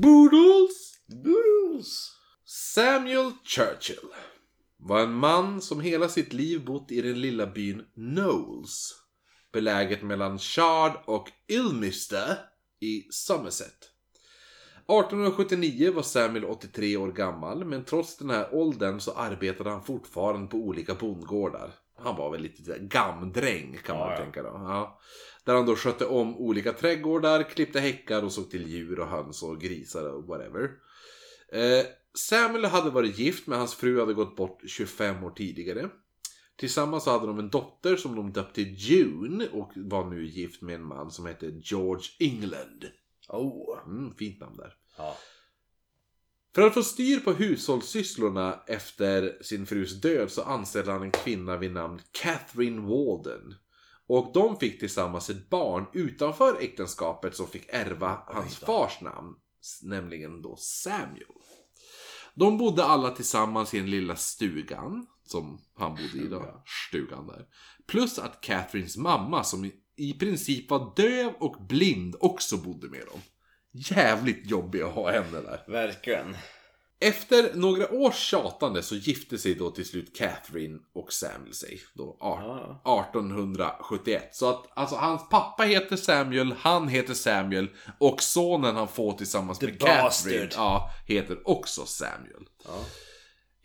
Boodles! Boodles! Samuel Churchill var en man som hela sitt liv bott i den lilla byn Knowles. Beläget mellan Shard och Ilminster i Somerset. 1879 var Samuel 83 år gammal, men trots den här åldern så arbetade han fortfarande på olika bondgårdar. Han var väl lite gamdräng kan man ja. tänka då. Ja. Där han då skötte om olika trädgårdar, klippte häckar och såg till djur och höns och grisar och whatever. Eh, Samuel hade varit gift men hans fru hade gått bort 25 år tidigare. Tillsammans så hade de en dotter som de döpte June och var nu gift med en man som hette George England. Oh. Mm, fint namn där. Ja. För att få styr på hushållssysslorna efter sin frus död så anställde han en kvinna vid namn Catherine Walden. Och de fick tillsammans ett barn utanför äktenskapet som fick ärva hans fars namn. Nämligen då Samuel. De bodde alla tillsammans i den lilla stugan. Som han bodde i då. Stugan där. Plus att Catherines mamma som i, i princip var döv och blind också bodde med dem. Jävligt jobbig att ha henne där. Verkligen. Efter några års tjatande så gifte sig då till slut Catherine och Samuel sig. Då ar- Ja. 1871. Så att alltså hans pappa heter Samuel, han heter Samuel och sonen han får tillsammans The med Catherine bastard. ja, heter också Samuel. Ja.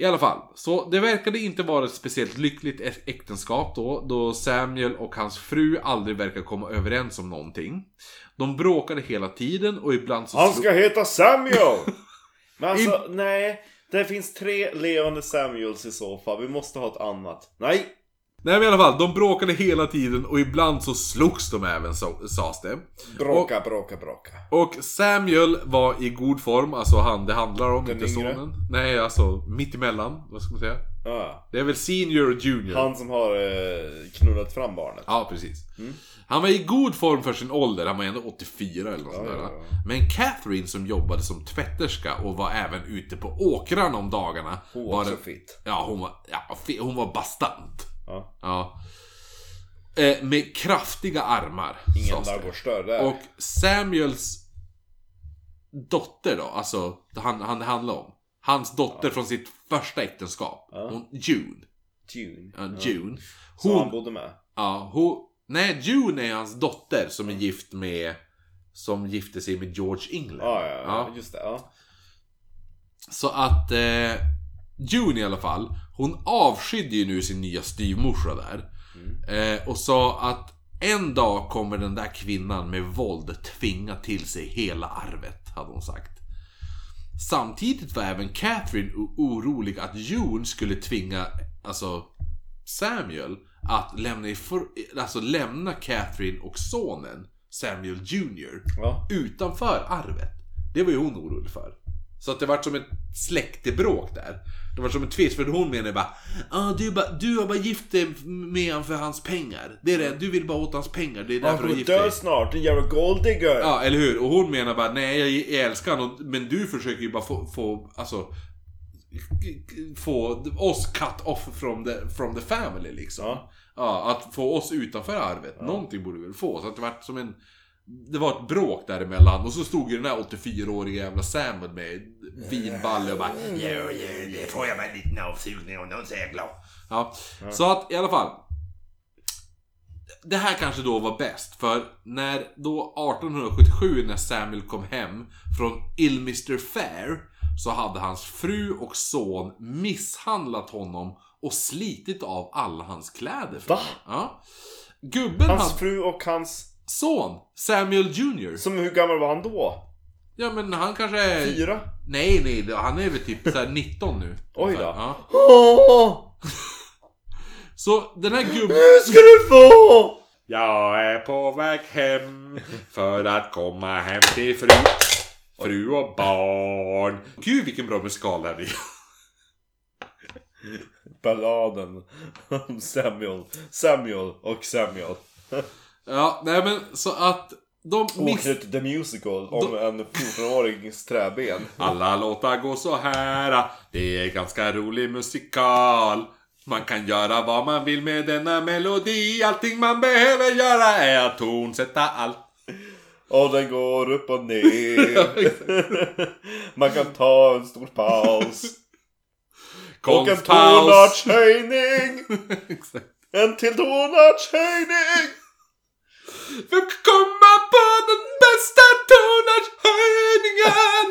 I alla fall, så det verkade inte vara ett speciellt lyckligt äktenskap då, då Samuel och hans fru aldrig verkar komma överens om någonting. De bråkade hela tiden och ibland så Han ska heta Samuel! Men alltså, nej. Det finns tre levande Samuels i så fall. Vi måste ha ett annat. Nej! Nej men i alla fall, de bråkade hela tiden och ibland så slogs de även så, sades det. Bråka, bråka, bråka. Och Samuel var i god form, alltså han det handlar om, Den inte yngre? sonen. Nej, alltså mittemellan, vad ska man säga? Ja. Det är väl senior och junior. Han som har eh, knullat fram barnet. Ja, precis. Han var i god form för sin ålder, han var ändå 84 eller något sånt där. ja, ja. Men Catherine som jobbade som tvätterska och var även ute på åkrarna om dagarna. Hon var också fit. Ja, hon var, ja, hon var bastant. Ja. Ja. Eh, med kraftiga armar. Ingen ladugårdsdörr där. Och Samuels dotter då, alltså han, han det handlar om. Hans dotter från sitt första äktenskap. Hon, June. June. Ja, June. Så han Hon, bodde med. ja, hon, nej, June är hans dotter som är gift med, som gifte sig med George England. Ja, ja, ja. Just det. Ja. Så att eh, June i alla fall, hon avskydde ju nu sin nya styvmorsa där. Eh, och sa att en dag kommer den där kvinnan med våld tvinga till sig hela arvet, hade hon sagt. Samtidigt var även Catherine orolig att June skulle tvinga, alltså Samuel, att lämna, ifrån, alltså lämna Catherine och sonen, Samuel Jr, Ja. utanför arvet. Det var ju hon orolig för. Så att det var som ett släktebråk där. Det var som en tvist, för hon menade bara ah, du, bara, du har bara gift dig med honom för hans pengar. Det är det, du vill bara åt hans pengar. Det är Han därför du har gift dig. dö snart, en jävla golddigger! Ja, eller hur? Och hon menar bara, nej jag, jag älskar honom, men du försöker ju bara få, få alltså få oss cut off from the, from the family liksom. Ja. Ja, att få oss utanför arvet. Någonting borde vi väl få. Så att det var som en... Det var ett bråk däremellan och så stod ju den här 84-åriga jävla Samuel med vinballe och bara Ja, ja, det får jag väl en liten avsugning och någon jag glad. Ja, så att i alla fall. Det här kanske då var bäst för när då 1877 när Samuel kom hem från Ilminster Fair så hade hans fru och son misshandlat honom och slitit av alla hans kläder. Va? Ja. Gubben, Hans hans fru och hans... son, Samuel Jr. Som hur gammal var han då? Ja men han kanske är... Fyra? Nej nej, han är väl typ så här 19 nu. Oj då. Ja. Så den här gubben... Nu ska du få! Jag är på väg hem för att komma hem till fru, fru och barn. Gud vilken bra musikal det här blir. Balladen om Samuel. Samuel och Samuel. Ja, nej men så att de miss... Till The Musical om en 14-årings träben. Alla låtar går så här. Det är ganska rolig musikal. Man kan göra vad man vill med denna melodi. Allting man behöver göra är att tonsätta allt. Och den går upp och ner. Man kan ta en stor paus. Och en tonartshöjning. En till tonartshöjning. Vem kan komma på den bästa tonartshöjningen?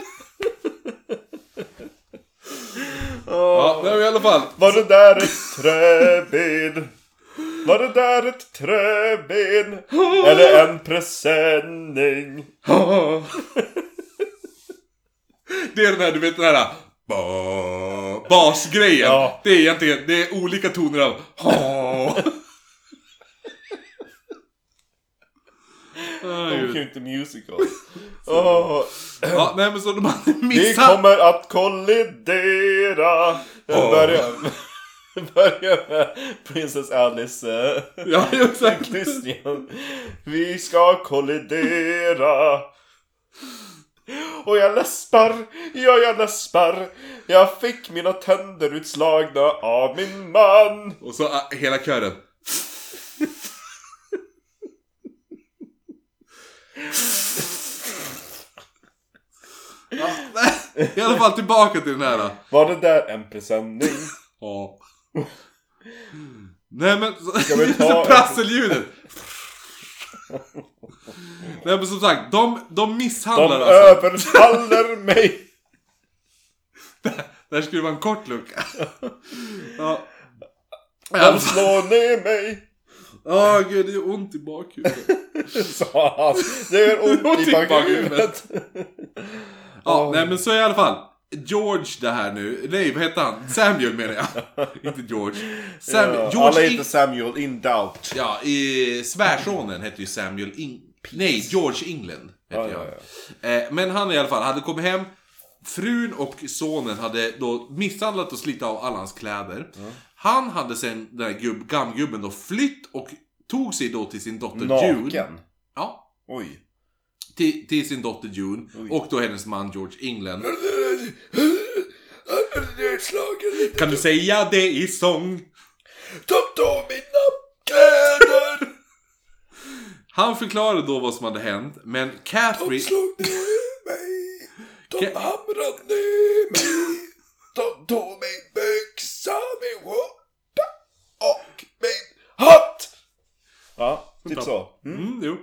Ja, men i alla fall. Var det där ett träben? Var det där ett träben? Eller en presenning? Det är den här, du vet den här ba- basgrejen. Ja. Det är egentligen, det är olika toner av ha. De kan ju inte musical. Åh, Ja, nej men så de hade vi missat... kommer att kollidera. Åh. Börja, börja med Princess Alice. eh, Ja, exakt. Christian. Vi ska kollidera. Och jag läspar, ja jag läspar. Jag fick mina tänder utslagna av min man. Och så ah, hela kören. Ja, I alla fall tillbaka till den här. då. Var det där en presenning? Ja. Nej men, Ska vi ta- prasseljudet. Nej men som sagt, de, de De misshandlar alltså. överfaller mig. Där skulle vara en kort lucka. Ja. I De fall- slår ner mig. Ja gud, det gör ont i bakhuvudet. Sa han. Det gör ont i bakhuvudet. Ja, nej men så i alla fall. George det här nu, nej vad heter han? Samuel menar jag. Inte George. Sam, Ja, George alla heter Samuel in doubt. Ja, i svärsonen hette ju Samuel In... Nej, George England hette Ja, jag. ja, Eh, men han i alla fall hade kommit hem. Frun och sonen hade då misshandlat och slitit av alla hans kläder. Han hade sen, den här gubb, gammgubben då, flytt och tog sig då till sin dotter June. Naken. Ja, Oj. Till, till sin dotter June. Oj. Och då hennes man George England. Kan du säga det i sång? De tog mina kläder! Han förklarade då vad som hade hänt, men Catherine... slog ner mig. De Ka- hamrade ner mig. De tog min byxa, min skjorta och min hatt. Ja, typ så. Mm. Mm, jo.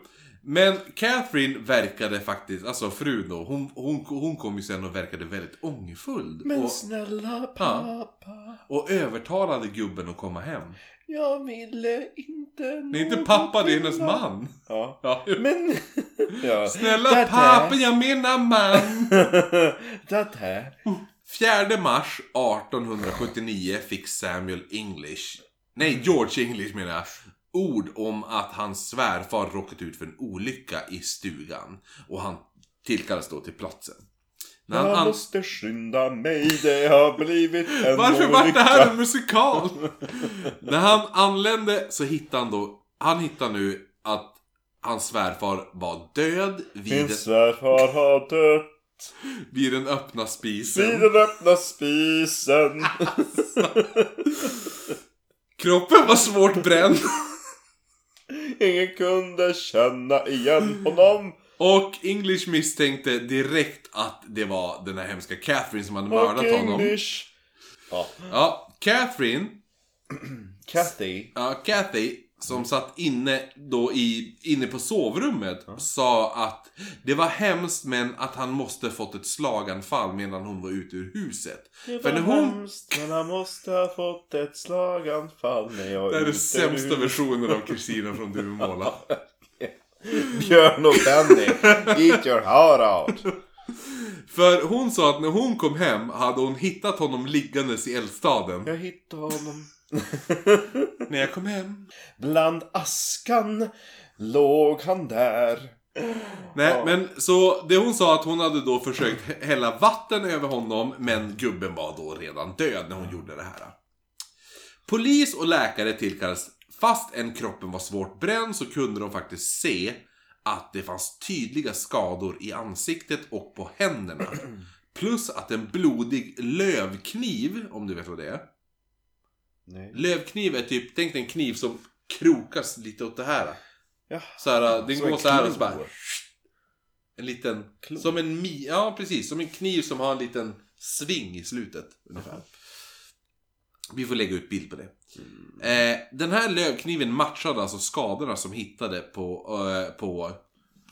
Men Catherine verkade faktiskt, alltså frun då, hon, hon, hon kom ju sen och verkade väldigt ångerfull. Men Och, snälla pappa, och övertalade gubben att komma hem. jag ville inte Det är inte pappa, det är hennes man. Ja. Ja. Men... ja. Snälla pappa, jag menar man. Det här. 4 mars 1879 fick Samuel English, nej George English menar jag, ord om att hans svärfar råkat ut för en olycka i stugan. Och han tillkallades då till platsen. När han Jag måste skynda mig, det har blivit en Varför olycka. vart det här en musikal? När han anlände så hittade han då, han hittade nu att hans svärfar var död vid, Min svärfar har dött vid den öppna spisen. vid den öppna spisen. Kroppen var svårt bränd. Ingen kunde känna igen honom. Och English misstänkte direkt att det var den här hemska Catherine som hade Och mördat honom. English. Ja. Ja, Catherine, Kathy. ja, Kathy, som satt inne då i, inne på sovrummet, sa att det var hemskt men att han måste fått ett slaganfall medan hon var ute ur huset. Det För var när hon... hemskt, men han måste ha fått ett slaganfall när jag Det är ute sämsta ur- versionen av Kristina från Duvemåla. Björn och Benny, eat your heart out. För hon sa att när hon kom hem hade hon hittat honom liggandes i eldstaden. Jag hittade honom. När jag kom hem. Bland askan låg han där. Nej, Ja. men så det hon sa att hon hade då försökt hä- hälla vatten över honom, men gubben var då redan död när hon gjorde det här. Polis och läkare tillkallades. Fast en kroppen var svårt bränd så kunde de faktiskt se att det fanns tydliga skador i ansiktet och på händerna. Plus att en blodig lövkniv, om du vet vad det är. Nej. Lövkniv är typ, tänk dig en kniv som krokas lite åt det här. Ja. Så här, den går så här och så klo. bara... En liten... Klon. Som en mi... Ja, precis. Som en kniv som har en liten sving i slutet. Ungefär. Vi får lägga ut bild på det. Eh, den här lövkniven matchade alltså skadorna som hittade på, eh, på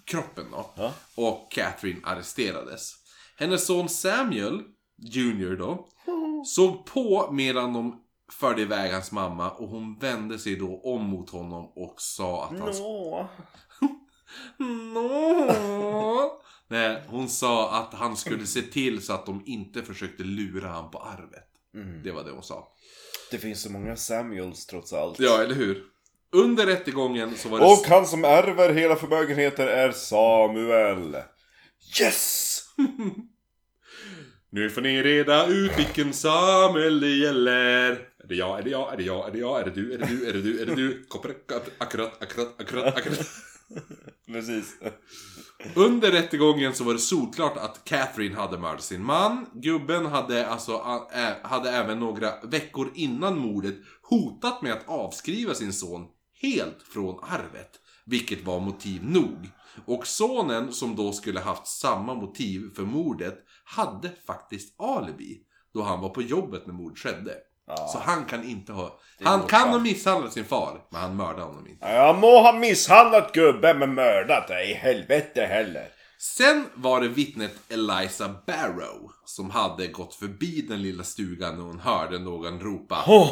kroppen då. Ja. Och Catherine arresterades. Hennes son Samuel Jr då såg på medan de förde iväg hans mamma och hon vände sig då om mot honom och sa att han... No. Nej, hon sa att han skulle se till så att de inte försökte lura han på arvet. Mm. Det var det hon sa. Det finns så många Samuels trots allt. Ja, eller hur? Under rättegången så var det... Och han som ärver hela förmögenheten är Samuel. Yes! Nu får ni reda ut vilken Samuel det gäller. Är det jag, är det jag, är det jag, är det jag, är det du, är det du, är det du, är det du? Koppar, akkurat, akkurat, akkurat, akkurat. Precis. Under rättegången så var det solklart att Catherine hade mördat sin man. Gubben hade alltså hade även några veckor innan mordet hotat med att avskriva sin son helt från arvet. Vilket var motiv nog. Och sonen, som då skulle haft samma motiv för mordet, hade faktiskt alibi. Då han var på jobbet när mordet skedde. Ja. Så han kan inte ha... Han kan ha misshandlat sin far, men han mördade honom inte. Jag må ha misshandlat gubben men mördat dig helvete heller. Sen var det vittnet Eliza Barrow som hade gått förbi den lilla stugan när hon hörde någon ropa. Ho,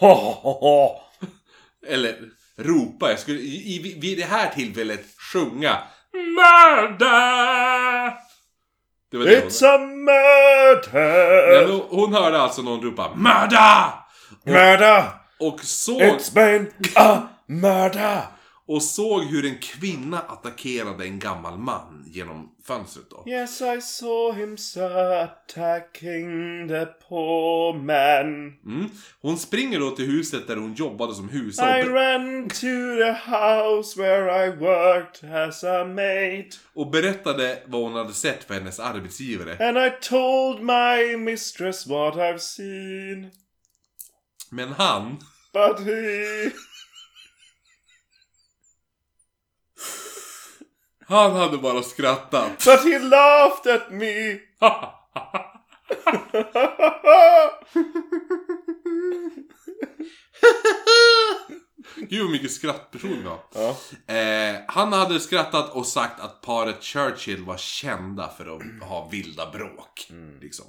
ho, ho, ho. Eller ropa, jag skulle i, i, vid det här tillfället sjunga Mörda! Det var det hon, It's a murder! Men hon, hon hörde alltså någon ropa Mörda! Murder! Och såg, It's been a murder! Och såg hur en kvinna attackerade en gammal man genom fönstret då. Yes, I saw him attacking the poor man. Mm. Hon springer då till huset där hon jobbade som I hushåll ran to the house where I worked as a maid. och berättade vad hon hade sett för hennes arbetsgivare. And I told my mistress what I've seen. Men han, But he... han hade bara skrattat. But he laughed at me. Gud vad mycket skrattperson vi har. ja. Eh, han hade skrattat och sagt att paret Churchill var kända för att ha vilda bråk. Liksom.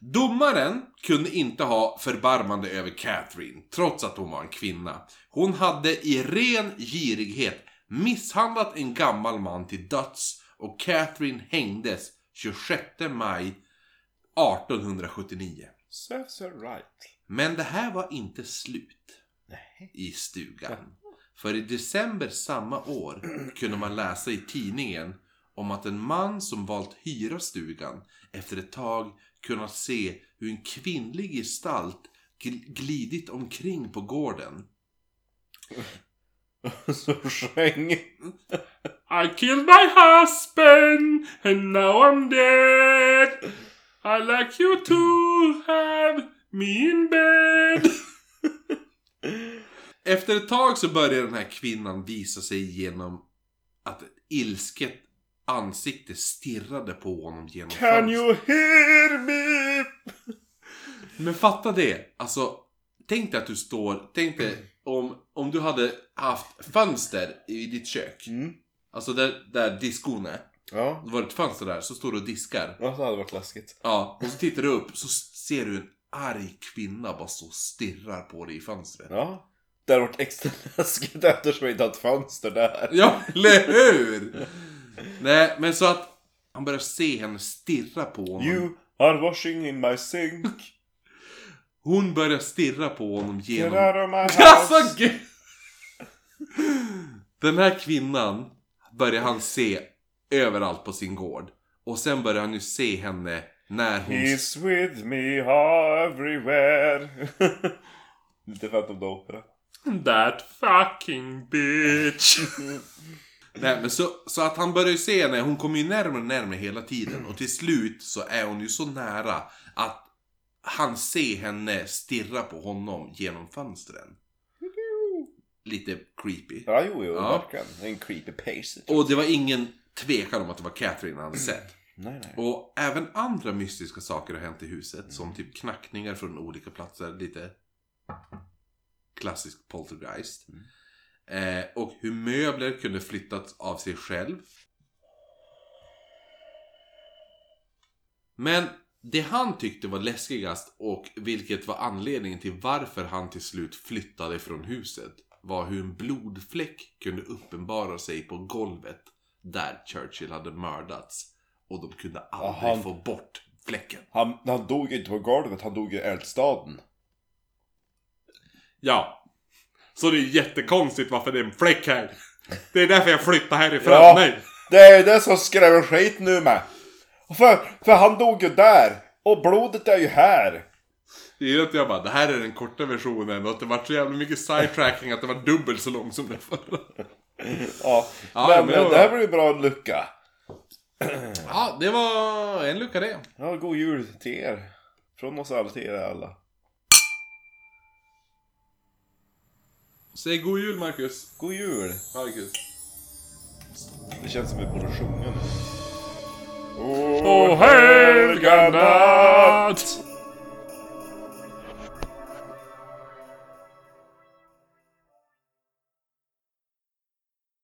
Domaren kunde inte ha förbarmande över Catherine, trots att hon var en kvinna. Hon hade i ren girighet misshandlat en gammal man till döds och Catherine hängdes 26 maj 1879. Serves her right. Men det här var inte slut Nej. i stugan. För i december samma år kunde man läsa i tidningen om att en man som valt hyra stugan efter ett tag kunnat se hur en kvinnlig gestalt gl- glidit omkring på gården. Så sjöng... I killed my husband and now I'm dead. I like you to have me in bed. Efter ett tag så börjar den här kvinnan visa sig genom att ett ilsket ansikte stirrade på honom genom Can fönstret. you hear me? Men fatta det, alltså tänk dig att du står, tänk dig om, du hade haft fönster i ditt kök. Mm. Alltså där, där diskon är. Ja. Det var ett fönster där, så står du och diskar. Ja, det hade varit läskigt. Ja, och så tittar du upp så ser du en arg kvinna bara så stirrar på dig i fönstret. Ja. Det hade varit extra läskigt eftersom vi inte har ett fönster där. Ja, eller hur? Nej, men så att han börjar se henne stirra på honom. You are washing in my sink. Hon börjar stirra på honom Get genom... out of my Alltså, house. gud! Den här kvinnan börjar han se överallt på sin gård. Och sen börjar han ju se henne när hon... He's with me everywhere. Lite Phantom of the Opera. That fucking bitch. Nej men så, så att han börjar ju se henne, hon kommer ju närmare och närmare hela tiden. Och till slut så är hon ju så nära att han ser henne stirra på honom genom fönstren. Lite creepy. Ja, jo, jo, Ja. verkligen. En creepy pace. Och det var ingen tvekan om att det var Catherine han sett. Nej, nej. Och även andra mystiska saker har hänt i huset. Som typ knackningar från olika platser. Lite klassisk poltergeist. Eh, och hur möbler kunde flyttats av sig själv. Men det han tyckte var läskigast och vilket var anledningen till varför han till slut flyttade från huset var hur en blodfläck kunde uppenbara sig på golvet där Churchill hade mördats. Och de kunde aldrig han- få bort fläcken. Han, han dog inte på golvet, han dog i eldstaden. Ja. Så det är jättekonstigt varför det är en fläck här. Det är därför jag flyttar härifrån. Ja. Nej. Det är det som skrämmer skit nu med. För, för han dog ju där. Och blodet är ju här. Det är att jag bara, det här är den korta versionen och att det var så jävla mycket sidetracking att det var dubbelt så lång som den förra. Ja, Ja, men, men det här blir ju bra lucka. Ja, det var en lucka det. Ja, god jul till er. Från oss alla till er alla. Säg god jul Marcus. God jul. Marcus. Det känns som vi borde sjunga nu. Åh, helga natt.